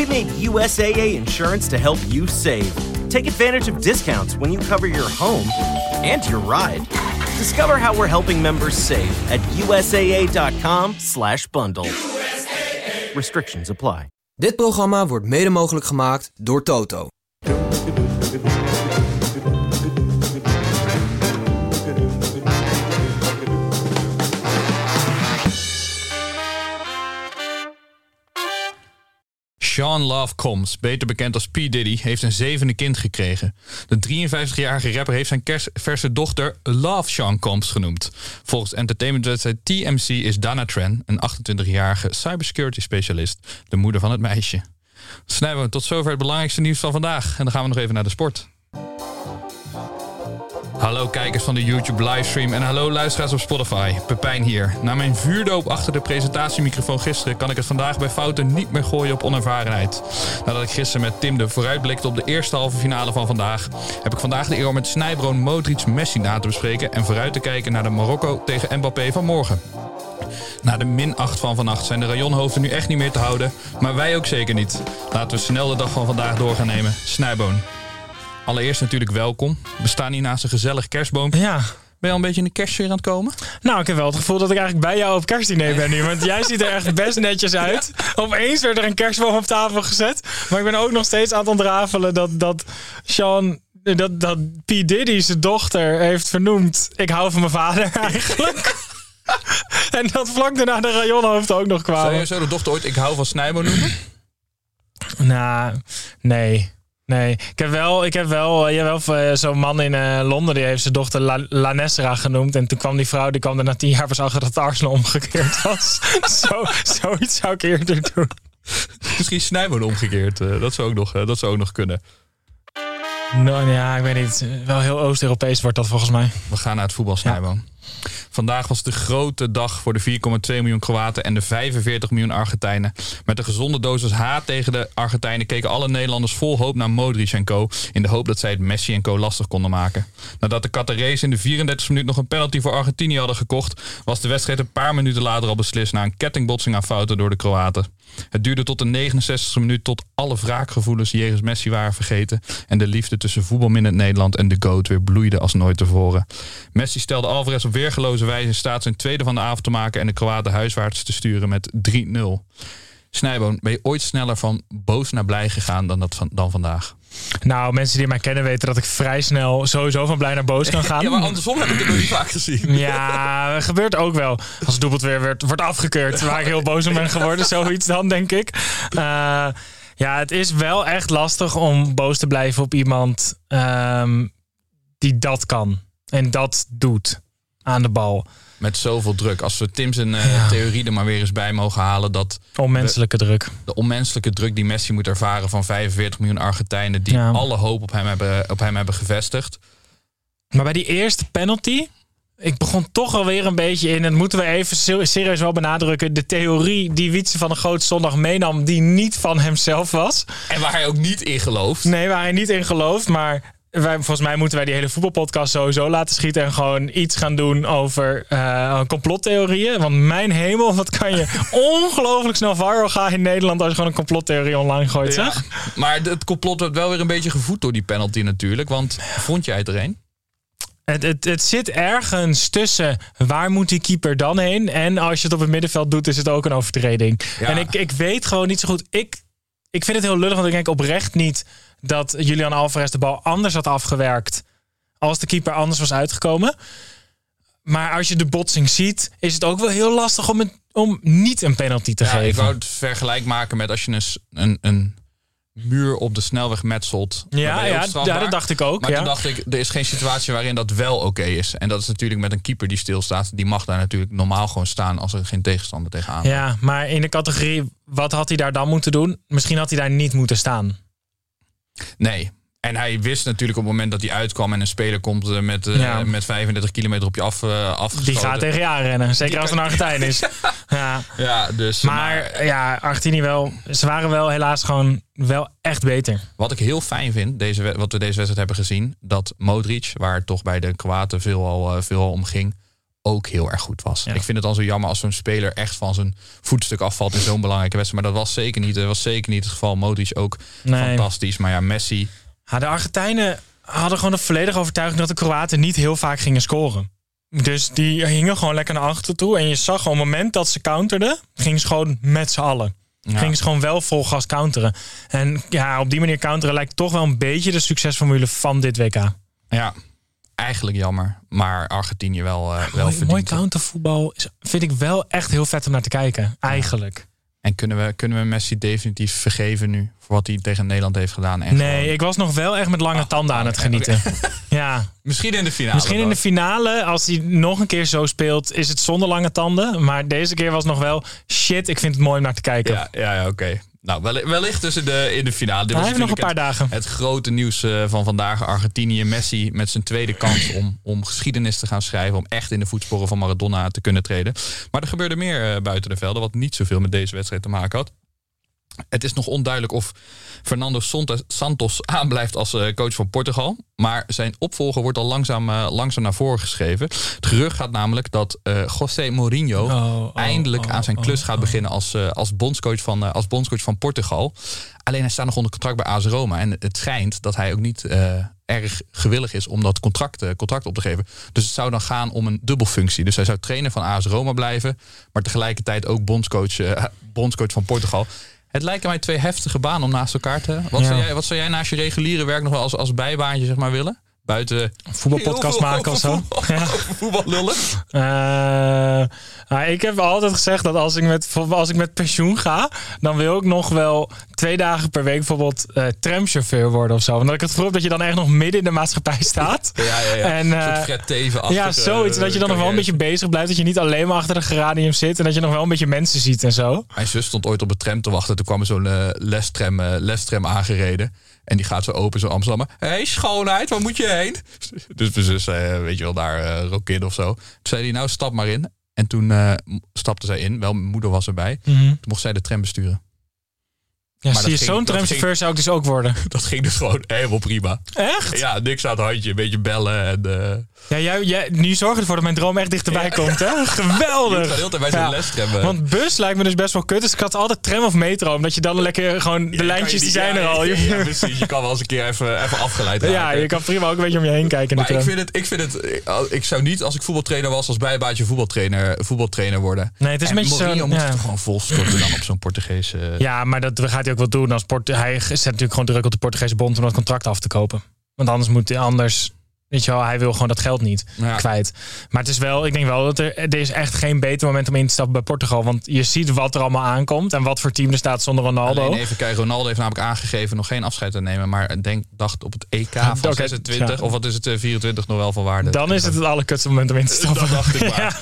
We made USAA insurance to help you save. Take advantage of discounts when you cover your home and your ride. Discover how we're helping members save at USAA.com/slash bundle. Restrictions apply. Dit programma wordt mede mogelijk gemaakt door Toto. Sean Love Combs, beter bekend als P. Diddy, heeft een zevende kind gekregen. De 53-jarige rapper heeft zijn verse dochter Love Sean Combs genoemd. Volgens entertainmentwebsite TMC is Dana Tran, een 28-jarige cybersecurity specialist, de moeder van het meisje. Snijden we tot zover het belangrijkste nieuws van vandaag. En dan gaan we nog even naar de sport. Hallo kijkers van de YouTube livestream en hallo luisteraars op Spotify. Pepijn hier. Na mijn vuurdoop achter de presentatiemicrofoon gisteren kan ik het vandaag bij fouten niet meer gooien op onervarenheid. Nadat ik gisteren met Tim de vooruitblikte op de eerste halve finale van vandaag, heb ik vandaag de eer om met Snijbroon Modric Messi na te bespreken en vooruit te kijken naar de Marokko tegen Mbappé van morgen. Na de min 8 van vannacht zijn de rayonhoofden nu echt niet meer te houden, maar wij ook zeker niet. Laten we snel de dag van vandaag door gaan nemen. Snijboon. Allereerst natuurlijk welkom. We staan hier naast een gezellig kerstboom. Ja. Ben je al een beetje in de kerstsfeer aan het komen? Nou, ik heb wel het gevoel dat ik eigenlijk bij jou op kerstdiner ben nu. Want jij ziet er echt best netjes uit. Opeens werd er een kerstboom op tafel gezet. Maar ik ben ook nog steeds aan het ontrafelen dat, dat Sean... Dat, dat P. Diddy zijn dochter heeft vernoemd. Ik hou van mijn vader eigenlijk. en dat vlak daarna de rayonhoofden ook nog Zou kwamen. je zo de dochter ooit Ik hou van Snijboon noemen? Nou, nee. Nee, ik heb wel, ik heb wel, wel eh, zo'n man in eh, Londen die heeft zijn dochter La, Lanesra genoemd. En toen kwam die vrouw, die kwam er na tien jaar pas achter dat Arsenal omgekeerd was. Zo, zoiets zou ik eerder doen. Misschien Snijboon omgekeerd. eh, dat, zou ook nog, eh, dat zou ook nog kunnen. Nou ja, ik weet niet. Wel heel Oost-Europees wordt dat volgens mij. We gaan naar het voetbal, Snijboon. Vandaag was de grote dag voor de 4,2 miljoen Kroaten en de 45 miljoen Argentijnen. Met een gezonde dosis haat tegen de Argentijnen keken alle Nederlanders vol hoop naar Modric en co. In de hoop dat zij het Messi en co lastig konden maken. Nadat de Qatarees in de 34 minuut nog een penalty voor Argentinië hadden gekocht, was de wedstrijd een paar minuten later al beslist na een kettingbotsing aan fouten door de Kroaten. Het duurde tot de 69 minuut tot alle wraakgevoelens jegens Messi waren vergeten en de liefde tussen voetbalminnend Nederland en de GOAT weer bloeide als nooit tevoren. Messi stelde Alvarez op weergeloze wijze in staat zijn tweede van de avond te maken en de Kroaten huiswaarts te sturen met 3-0. Snijboon, ben je ooit sneller van boos naar blij gegaan dan, dat van, dan vandaag? Nou, mensen die mij kennen weten dat ik vrij snel sowieso van blij naar boos kan gaan. Ja, maar andersom heb ik het nog niet vaak gezien. Ja, dat gebeurt ook wel. Als het doelpunt weer werd, wordt afgekeurd, waar ik heel boos om ben geworden, zoiets dan, denk ik. Eh, ja, het is wel echt lastig om boos te blijven op iemand ehm, die dat kan. En dat doet aan de bal. Met zoveel druk. Als we Tim zijn eh, theorie er maar weer eens bij mogen halen... dat Onmenselijke druk. de onmenselijke druk die Messi moet ervaren... van 45 miljoen Argentijnen... die Ja. alle hoop op hem, hebben, op hem hebben gevestigd. Maar bij die eerste penalty, ik begon toch alweer een beetje in, en moeten we even ser- serieus wel benadrukken, de theorie die Wietse van de Grote Zondag meenam, die niet van hemzelf was. En waar hij ook niet in gelooft. Nee, waar hij niet in gelooft, maar wij, volgens mij moeten wij die hele voetbalpodcast sowieso laten schieten en gewoon iets gaan doen over eh, complottheorieën. Want mijn hemel, wat kan je ongelooflijk snel viral gaan in Nederland als je gewoon een complottheorie online gooit, Ja. zeg? Maar het complot werd wel weer een beetje gevoed door die penalty natuurlijk. Want vond jij het er een? Het, het, het zit ergens tussen waar moet die keeper dan heen? En als je het op het middenveld doet, is het ook een overtreding. Ja. En ik, ik weet gewoon niet zo goed. Ik, ik vind het heel lullig, want ik denk oprecht niet dat Julian Alvarez de bal anders had afgewerkt als de keeper anders was uitgekomen. Maar als je de botsing ziet, is het ook wel heel lastig om, het, om niet een penalty te Ja, ik geven. wou het vergelijk maken met als je een, een, een muur op de snelweg metselt. Ja, ja, dat dacht ik ook. Maar ja. toen dacht ik, er is geen situatie waarin dat wel oké is. En dat is natuurlijk met een keeper die stilstaat. Die mag daar natuurlijk normaal gewoon staan als er geen tegenstander tegenaan. Ja, maar in de categorie, wat had hij daar dan moeten doen? Misschien had hij daar niet moeten staan. Nee. En hij wist natuurlijk op het moment dat hij uitkwam en een speler komt eh, met, eh, Ja. met 35 kilometer op je af, afgeschoten. Die gaat tegen je aanrennen. Zeker Die als het een Argentijn is. Ja. Ja, dus. Maar ja, Argentinië wel. Ze waren wel helaas gewoon wel echt beter. Wat ik heel fijn vind, deze, wat we deze wedstrijd hebben gezien, dat Modric, waar toch bij de Kroaten veel al, eh, veel al om ging, ook heel erg goed was. Ja. Ik vind het dan zo jammer als zo'n speler echt van zijn voetstuk afvalt in zo'n belangrijke wedstrijd. Maar dat was zeker niet, dat was zeker niet het geval. Modric ook Nee. fantastisch. Maar ja, Messi. Ja, de Argentijnen hadden gewoon de volledige overtuiging dat de Kroaten niet heel vaak gingen scoren. Dus die hingen gewoon lekker naar achter toe. En je zag gewoon, op het moment dat ze counterden, gingen ze gewoon met z'n allen. Ja. Gingen ze gewoon wel vol gas counteren. En ja, op die manier counteren lijkt toch wel een beetje de succesformule van dit WK. Ja, eigenlijk jammer. Maar Argentinië wel, eh, wel mooi, countervoetbal is- vind ik wel echt heel vet om naar te kijken. Eigenlijk. En kunnen we, kunnen we Messi definitief vergeven nu voor wat hij tegen Nederland heeft gedaan? En Nee, gewoon- ik was nog wel echt met lange Ah, tanden aan ah, het genieten. Ja, Misschien in de finale. misschien in de finale, als hij nog een keer zo speelt, is het zonder lange tanden. Maar deze keer was nog wel shit. Ik vind het mooi om naar te kijken. Ja, ja, ja oké. Nou, wel- wellicht dus in de, in de finale. Dit was nog een paar natuurlijk dagen. het, het grote nieuws eh, van vandaag. Argentinië, Messi met zijn tweede kans om, om geschiedenis te gaan schrijven. Om echt in de voetsporen van Maradona te kunnen treden. Maar er gebeurde meer eh, buiten de velden. Wat niet zoveel met deze wedstrijd te maken had. Het is nog onduidelijk of Fernando Santos- aanblijft als eh, coach van Portugal. Maar zijn opvolger wordt al langzaam, eh, langzaam naar voren geschreven. Het gerucht gaat namelijk dat eh José Mourinho Oh, oh, eindelijk oh, aan zijn klus gaat beginnen als, eh, als, bondscoach van, als bondscoach van Portugal. Alleen hij staat nog onder contract bij AS Roma. En het schijnt dat hij ook niet erg gewillig is om dat contract, contract op te geven. Dus het zou dan gaan om een dubbelfunctie. Dus hij zou trainer van AS Roma blijven. Maar tegelijkertijd ook bondscoach, bondscoach van Portugal. Het lijken mij twee heftige banen om naast elkaar te... Wat, Ja. zou, jij, wat zou jij naast je reguliere werk nog wel als, als bijbaantje zeg maar, willen? Buiten Voetbalpodcast maken of zo. Ja. over voetbal lullen. Eh, nou, ik heb altijd gezegd dat als ik, met, als ik met pensioen ga, dan wil ik nog wel twee dagen per week bijvoorbeeld eh, tramchauffeur worden of zo. Omdat ik het gevoel heb dat je dan echt nog midden in de maatschappij staat. Ja, ja, ja. En, een eh, Teven Ja, zoiets. Dat je dan nog wel een beetje bezig blijft. Dat je niet alleen maar achter de geranium zit. En dat je nog wel een beetje mensen ziet en zo. Mijn zus stond ooit op een tram te wachten. Toen kwam er zo'n lestram, lestram aangereden. En die gaat zo open, zo Amsterdam. Hé, hey, schoonheid, waar moet je heen? Dus mijn zus, eh, weet je wel, daar eh rokin of zo. Toen zei hij, nou, stap maar in. En toen eh, stapte zij in. Wel, mijn moeder was erbij. Toen mocht zij de tram besturen. Ja, Maar zie je, zo'n tramchauffeur zou ik dus ook worden. Dat ging dus gewoon helemaal prima. Echt? Ja, niks aan het handje. Een beetje bellen en... eh Ja, jij, jij, nu zorg je ervoor dat mijn droom echt dichterbij komt, hè? je moet Geweldig! gewoon heel tijd bij zo'n Ja. lestram... eh, Want bus lijkt me dus best wel kut. Dus ik had altijd tram of metro. Omdat je dan lekker gewoon... De lijntjes je die zijn ja, er al. Ja, ja, precies. Je kan wel eens een keer even, even afgeleid raken. Ja, je kan prima ook een beetje om je heen kijken. Maar ik vind, het, ik vind het, ik- ik zou niet als ik voetbaltrainer was als bijbaantje voetbaltrainer, voetbaltrainer worden. Nee, het is en een beetje Mourinho zo- moet ja. het gewoon volstorten dan op zo'n Portugese... Ja, maar dat gaat hij ook wel doen. Als Port hij zet natuurlijk gewoon druk op de Portugese bond om dat contract af te kopen. Want anders moet hij anders. Weet je wel, hij wil gewoon dat geld niet Ja. kwijt. Maar het is wel, ik denk wel dat er, er is echt geen beter moment om in te stappen bij Portugal. Want je ziet wat er allemaal aankomt en wat voor team er staat zonder Ronaldo. Alleen even kijken, Ronaldo heeft namelijk aangegeven nog geen afscheid te nemen. Maar denk, dacht op het EK van Oké, 26, ja. of wat is het, eh, 24 nog wel van waarde. Dan is het het allerkutste moment om in te stappen. Dat dacht ik maar. Ja.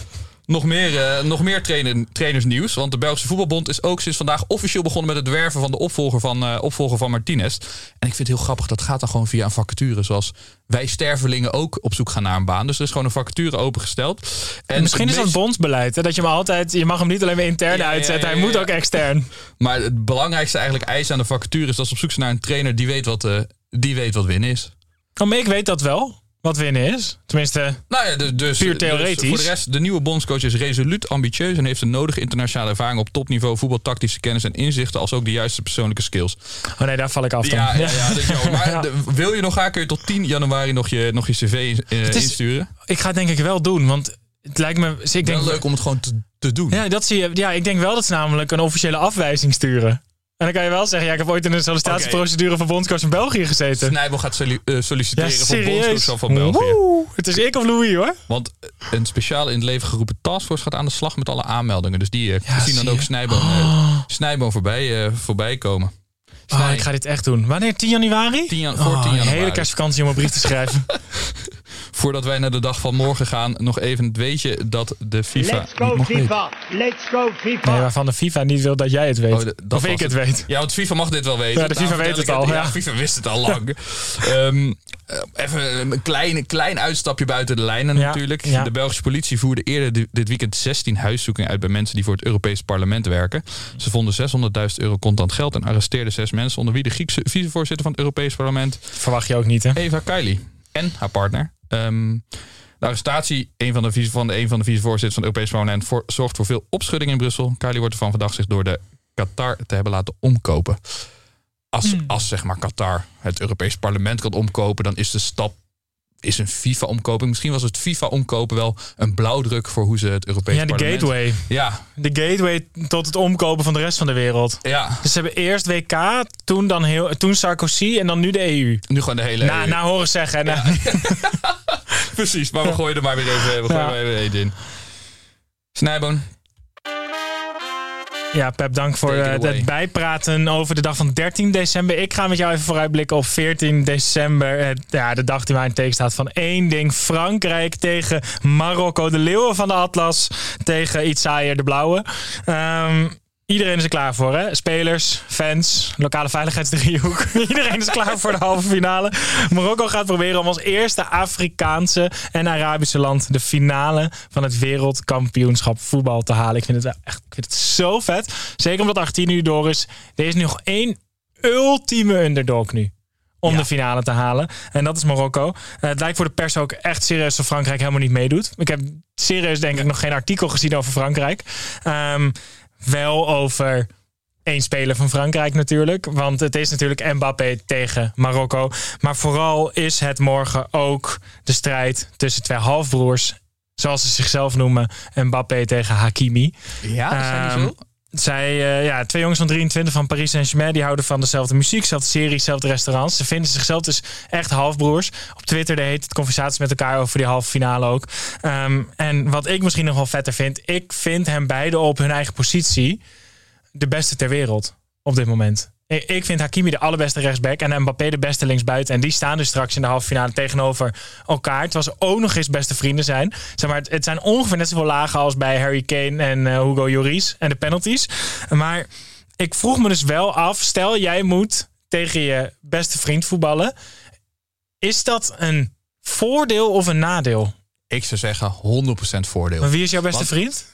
Nog meer, eh, nog meer trainer, trainersnieuws. Want de Belgische Voetbalbond is ook sinds vandaag officieel begonnen met het werven van de opvolger van, eh, opvolger van Martinez. En ik vind het heel grappig, dat gaat dan gewoon via een vacature. Zoals wij stervelingen ook op zoek gaan naar een baan. Dus er is gewoon een vacature opengesteld. En Misschien is dat bondsbeleid. Hè? Dat je hem altijd, je mag hem niet alleen maar intern Ja, uitzetten. ja, Hij moet ook extern. Maar het belangrijkste eigenlijk eis aan de vacature is dat ze op zoek zijn naar een trainer die weet wat, eh, die weet wat winnen is. Oh, maar ik weet dat wel. Wat winnen is. Tenminste, Nou ja, dus, dus, Puur dus theoretisch. voor de rest, de nieuwe bondscoach is resoluut ambitieus en heeft de nodige internationale ervaring op topniveau, voetbaltactische kennis en inzichten, als ook de juiste persoonlijke skills. oh nee, daar val ik af dan. Ja, ja, ja, dat jammer. Maar Ja. de- wil je nog gaan, kun je tot 10 januari nog je, nog je cv eh, is- insturen. Ik ga het denk ik wel doen, want het lijkt me... dus Ik denk, Wel leuk om het gewoon te, te doen. Ja, dat zie je. Ja, ik denk wel dat ze namelijk een officiële afwijzing sturen. En dan kan je wel zeggen, ja, ik heb ooit in een sollicitatieprocedure van bondscoach van België gezeten. Snijbel gaat soli- eh, Ja, solliciteren voor serieus. bondscoach van België. Woe, het is ik of Louis hoor. Want een speciaal in het leven geroepen taskforce gaat aan de slag met alle aanmeldingen. Dus die eh, Ja, zien dan ook. Snijboom, eh, Snijboom voorbij, eh, voorbij komen. Oh, Snij. ik ga dit echt doen. Wanneer? 10 januari? 10 jan- voor Oh, 10 een januari. hele kerstvakantie om een brief te schrijven. Voordat wij naar de dag van morgen gaan, nog even het weetje dat de FIFA. Let's go niet weten. FIFA. Let's go FIFA. Nee, waarvan de FIFA niet wil dat jij het weet. Oh, de- dat of ik het het. weet. Ja, want FIFA mag dit wel weten. Ja, de FIFA weet het al, ja. FIFA wist het al lang. Ehm, eh, even een klein, klein uitstapje buiten de lijnen Ja, natuurlijk. ja. De Belgische politie voerde eerder di- dit weekend 16 huiszoekingen uit bij mensen die voor het Europees Parlement werken. Ze vonden 600.000 euro contant geld en arresteerden zes mensen, onder wie de Griekse vicevoorzitter van het Europees Parlement, Verwacht je ook niet, hè? Eva Kaili en haar partner. Ehm, de arrestatie een van de, vice- van de, een van de vicevoorzitters van het Europees Parlement voor, zorgt voor veel opschudding in Brussel. Kaili wordt ervan verdacht zich door de Qatar te hebben laten omkopen. Als, als zeg maar Qatar het Europees Parlement kan omkopen, dan is de stap is een FIFA-omkoping. Misschien was het FIFA-omkopen wel een blauwdruk voor hoe ze het Europees Ja, de Parlement... gateway. Ja, De gateway tot het omkopen van de rest van de wereld. ja. Dus ze hebben eerst WK, toen, dan heel, toen Sarkozy en dan nu de EU. Nu gewoon de hele... Na, na horen zeggen. Na, Precies, maar we gooien er maar weer even, we gooien Ja. maar even in. Snijboon, Ja, Pep, dank voor eh, het bijpraten over de dag van 13 december. Ik ga met jou even vooruitblikken op 14 december. Eh, ja, de dag die mij in teken staat van één ding. Frankrijk tegen Marokko. De leeuwen van de Atlas tegen Itzaaier de Blauwe. Ehm, iedereen is er klaar voor, hè? Spelers, fans, lokale veiligheidsdriehoek. iedereen is klaar voor de halve finale. Marokko gaat proberen om als eerste Afrikaanse en Arabische land de finale van het wereldkampioenschap voetbal te halen. Ik vind het echt ik vind het zo vet. Zeker omdat Argentinië nu door is. Er is nu nog één ultieme underdog nu. Om de finale te halen. En dat is Marokko. Eh, het lijkt voor de pers ook echt serieus dat Frankrijk helemaal niet meedoet. Ik heb serieus denk ik nog geen artikel gezien over Frankrijk. Ehm, wel over één speler van Frankrijk natuurlijk. Want het is natuurlijk Mbappé tegen Marokko. Maar vooral is het morgen ook de strijd tussen twee halfbroers. Zoals ze zichzelf noemen. Mbappé tegen Hakimi. Ja, dat Zij, eh, ja, twee jongens van 23 van Paris Saint-Germain, die houden van dezelfde muziek, dezelfde series, dezelfde restaurants. Ze vinden zichzelf dus echt halfbroers. Op Twitter heet het conversaties met elkaar over die halve finale ook. Ehm, en wat ik misschien nog wel vetter vind, ik vind hem beide op hun eigen positie de beste ter wereld op dit moment. Ik vind Hakimi de allerbeste rechtsback en Mbappé de beste linksbuiten. En die staan dus straks in de halve finale tegenover elkaar. Terwijl ze ook nog eens beste vrienden zijn. Zeg maar, het, het zijn ongeveer net zoveel lagen als bij Harry Kane en eh, Hugo Lloris en de penalties. Maar ik vroeg me dus wel af, stel jij moet tegen je beste vriend voetballen. Is dat een voordeel of een nadeel? Ik zou zeggen 100% voordeel. Maar wie is jouw beste Want- vriend?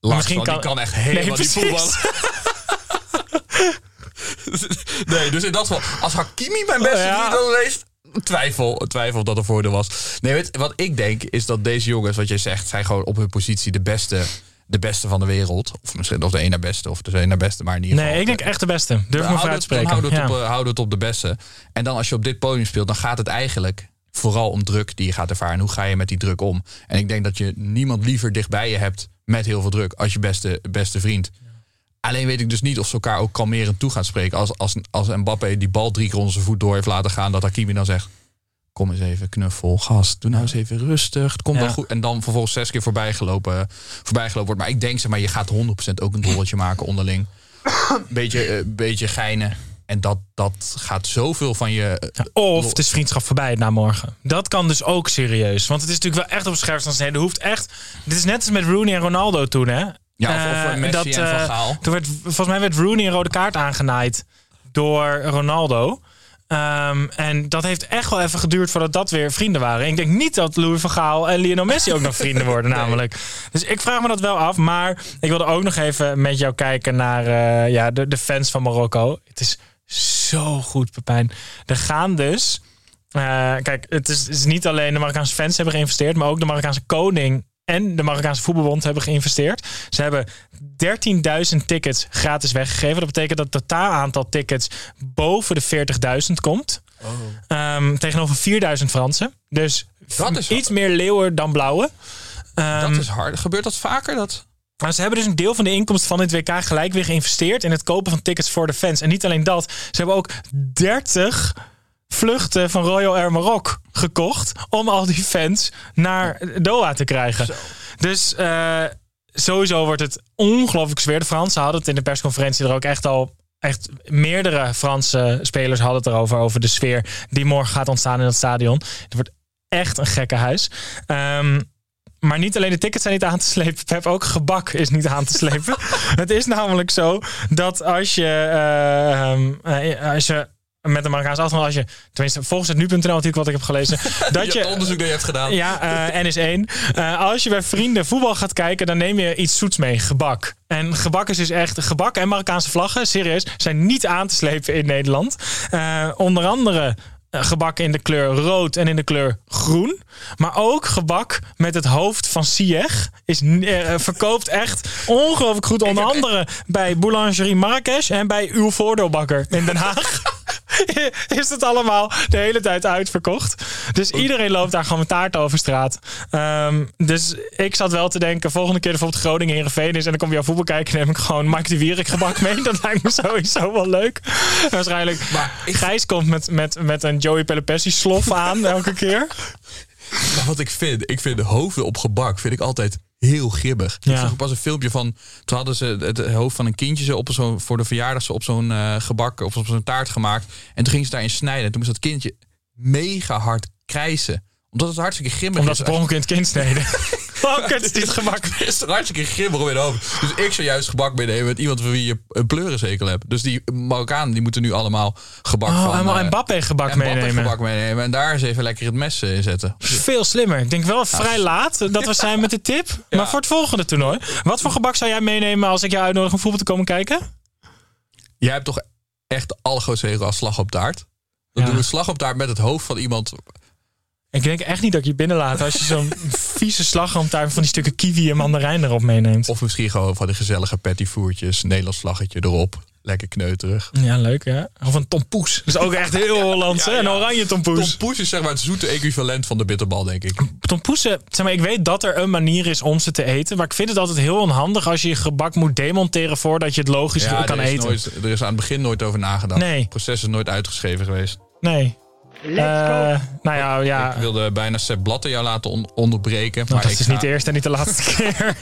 Lars, misschien want die kan- kan echt helemaal niet voetballen. nee, dus in dat geval, als Hakimi mijn beste Ja. vriend was geweest, twijfel, twijfel of dat een voordeel was. Nee, weet, wat ik denk is dat deze jongens, wat jij zegt, zijn gewoon op hun positie de beste, de beste van de wereld. Of misschien of de ene beste, of de naar beste, maar in ieder geval. Nee, ik denk echt de beste. Durf me vooruit te spreken. houden het, Ja. op, eh, houden het op de beste. En dan als je op dit podium speelt, dan gaat het eigenlijk vooral om druk die je gaat ervaren. En hoe ga je met die druk om? En ik denk dat je niemand liever dichtbij je hebt met heel veel druk als je beste, beste vriend. Alleen weet ik dus niet of ze elkaar ook kalmerend toe gaan spreken. Als, als, als Mbappé die bal drie keer onder zijn voet door heeft laten gaan, dat Hakimi dan zegt... Kom eens even knuffel, gast. Doe nou eens even rustig. Het komt Ja. wel goed. En dan vervolgens zes keer voorbijgelopen, voorbijgelopen wordt. Maar ik denk, zeg maar, je gaat 100% ook een dolletje maken onderling. Beetje, eh, beetje geinen. En dat, dat gaat zoveel van je... eh, Of het is vriendschap voorbij na morgen. Dat kan dus ook serieus. Want het is natuurlijk wel echt op scherp staan. Er hoeft echt. Dit is net als met Rooney en Ronaldo toen, hè? Ja, of- of Eh, en Van eh, Gaal. Toen werd, volgens mij werd Rooney een rode kaart aangenaaid door Ronaldo. Ehm, en dat heeft echt wel even geduurd voordat dat weer vrienden waren. Ik denk niet dat Louis van Gaal en Lionel Messi ook nog vrienden worden, namelijk. Dus ik vraag me dat wel af. Maar ik wilde ook nog even met jou kijken naar eh, ja, de, de fans van Marokko. Het is zo goed, Pepijn. Er gaan dus. kijk, het is, het is niet alleen de Marokkaanse fans hebben geïnvesteerd, maar ook de Marokkaanse koning en de Marokkaanse voetbalbond hebben geïnvesteerd. Ze hebben 13.000 tickets gratis weggegeven. Dat betekent dat het totaal aantal tickets boven de 40.000 komt. Ehm, tegenover 4.000 Fransen. Dus Dat is- iets meer leeuwen dan blauwe. Ehm, Dat is hard. Gebeurt dat vaker? Dat... maar ze hebben dus een deel van de inkomsten van dit WK gelijk weer geïnvesteerd in het kopen van tickets voor de fans. En niet alleen dat, ze hebben ook 30 vluchten van Royal Air Maroc gekocht om al die fans naar Doha te krijgen. Dus eh, sowieso wordt het ongelooflijk sfeer. De Fransen hadden het in de persconferentie er ook echt al echt meerdere Franse spelers hadden het erover, over de sfeer die morgen gaat ontstaan in het stadion. Het wordt echt een gekke huis. Ehm, maar niet alleen de tickets zijn niet aan te slepen. Pep, ook gebak is niet aan te slepen. het is namelijk zo dat als je, eh, ehm, eh, als je met een Marokkaans afstand, als je, tenminste volgens het nu.nl natuurlijk wat ik heb gelezen, dat je, je, onderzoek dat je hebt gedaan. ja, N is één. Eh, als je bij vrienden voetbal gaat kijken, dan neem je iets zoets mee, gebak. En gebak is dus echt, gebak en Marokkaanse vlaggen, serieus, zijn niet aan te slepen in Nederland. Eh, onder andere gebak in de kleur rood en in de kleur groen. Maar ook gebak met het hoofd van Sieg is eh, verkoopt echt ongelooflijk goed. Onder andere bij Boulangerie Marrakesh en bij uw voordeelbakker in Den Haag. is het allemaal de hele tijd uitverkocht. Dus iedereen loopt daar gewoon met taart over straat. Ehm, dus ik zat wel te denken, volgende keer bijvoorbeeld Groningen Heerenveen is en dan kom je jouw voetbal kijken, neem ik gewoon Mike de Wierik gebak mee. Dat lijkt me sowieso wel leuk. Waarschijnlijk. Maar ik- Gijs komt met, met, met een Joey Pelopessi slof aan elke keer. Maar wat ik vind, ik vind de hoofden op gebak vind ik altijd heel gribbig. Ja. Ik zag pas een filmpje van, toen hadden ze het hoofd van een kindje zo op zo'n voor de verjaardag zo op zo'n eh, gebak of op zo'n taart gemaakt. En toen gingen ze daarin snijden. En toen moest dat kindje mega hard krijsen. Omdat het hartstikke grimmig Omdat is. ze per ongeluk in het kind sneden. Oh, kut, is dit gebak. Het is toch hartstikke in de hoofd. Dus ik zou juist gebak meenemen met iemand van wie je een pleurenzekel hebt. Dus die Marokkanen die moeten nu allemaal gebak Oh, van... en eh, Mbappé gebak en meenemen. gebak meenemen. En daar eens even lekker het mes eh, in zetten. Veel slimmer. Ik denk wel vrij laat dat we zijn met de tip. Maar voor het volgende toernooi. Wat voor gebak zou jij meenemen als ik jou uitnodig om voetbal te komen kijken? Jij hebt toch echt de allergrootste aan slag op taart? Dan Ja. doen we slag op taart met het hoofd van iemand. Ik denk echt niet dat ik je binnenlaat als je zo'n vieze slagroomtuin van die stukken kiwi en mandarijn erop meeneemt. Of misschien gewoon van de gezellige pettyvoertjes. Nederlands vlaggetje erop. Lekker kneuterig. Ja, leuk hè. Of een tompoes. Dat is ook echt heel Hollands hè. Een oranje tompoes. Tompoes is zeg maar het zoete equivalent van de bitterbal, denk ik. Tompoesen, zeg maar, ik weet dat er een manier is om ze te eten. Maar ik vind het altijd heel onhandig als je je gebak moet demonteren voordat je het logisch Ja, kan er, eten. nooit, er is aan het begin nooit over nagedacht. Nee. Het proces is nooit uitgeschreven geweest. Nee. Eh, nou ja, ja. Ik wilde bijna Sepp Blatter jou laten on- onderbreken. Nou, maar dat ik is ga, niet de eerste en niet de laatste keer.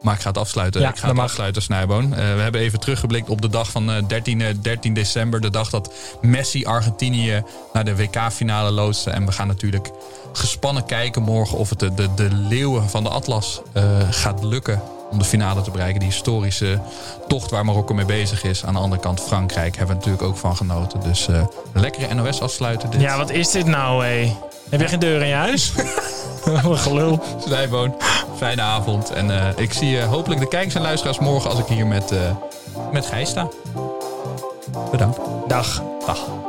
Maar ik ga het afsluiten. Ja, ik ga het mag. afsluiten, Snijboon. Eh, we hebben even teruggeblikt op de dag van eh, 13, eh, 13 december. De dag dat Messi Argentinië naar de WK-finale loodste. En we gaan natuurlijk gespannen kijken morgen of het de, de, de leeuwen van de Atlas eh, gaat lukken om de finale te bereiken. Die historische tocht waar Marokko mee bezig is. Aan de andere kant Frankrijk hebben we natuurlijk ook van genoten. Dus eh, een lekkere NOS afsluiten. Dit. Ja, wat is dit nou, hé? Heb je geen deur in je huis? Wat gelul. Snijboon, fijne avond. En eh, ik zie eh, hopelijk de kijkers en luisteraars morgen als ik hier met, met Gijs sta. Bedankt. Dag. Dag.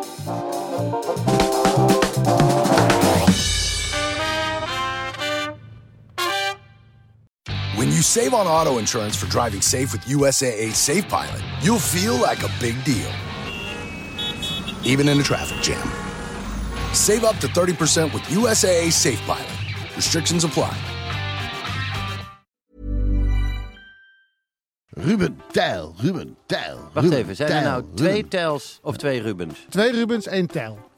Save on auto insurance for driving safe with USAA Safe Pilot, you'll feel like a big deal, even in a traffic jam. Save up to 30% with USAA Safe Pilot. Restrictions apply. Ruben Tijl, Ruben Tijl. Wacht Ruben, even, zijn er Tijl, nou twee Ruben. Tels of twee Rubens? Twee Rubens, één Tijl.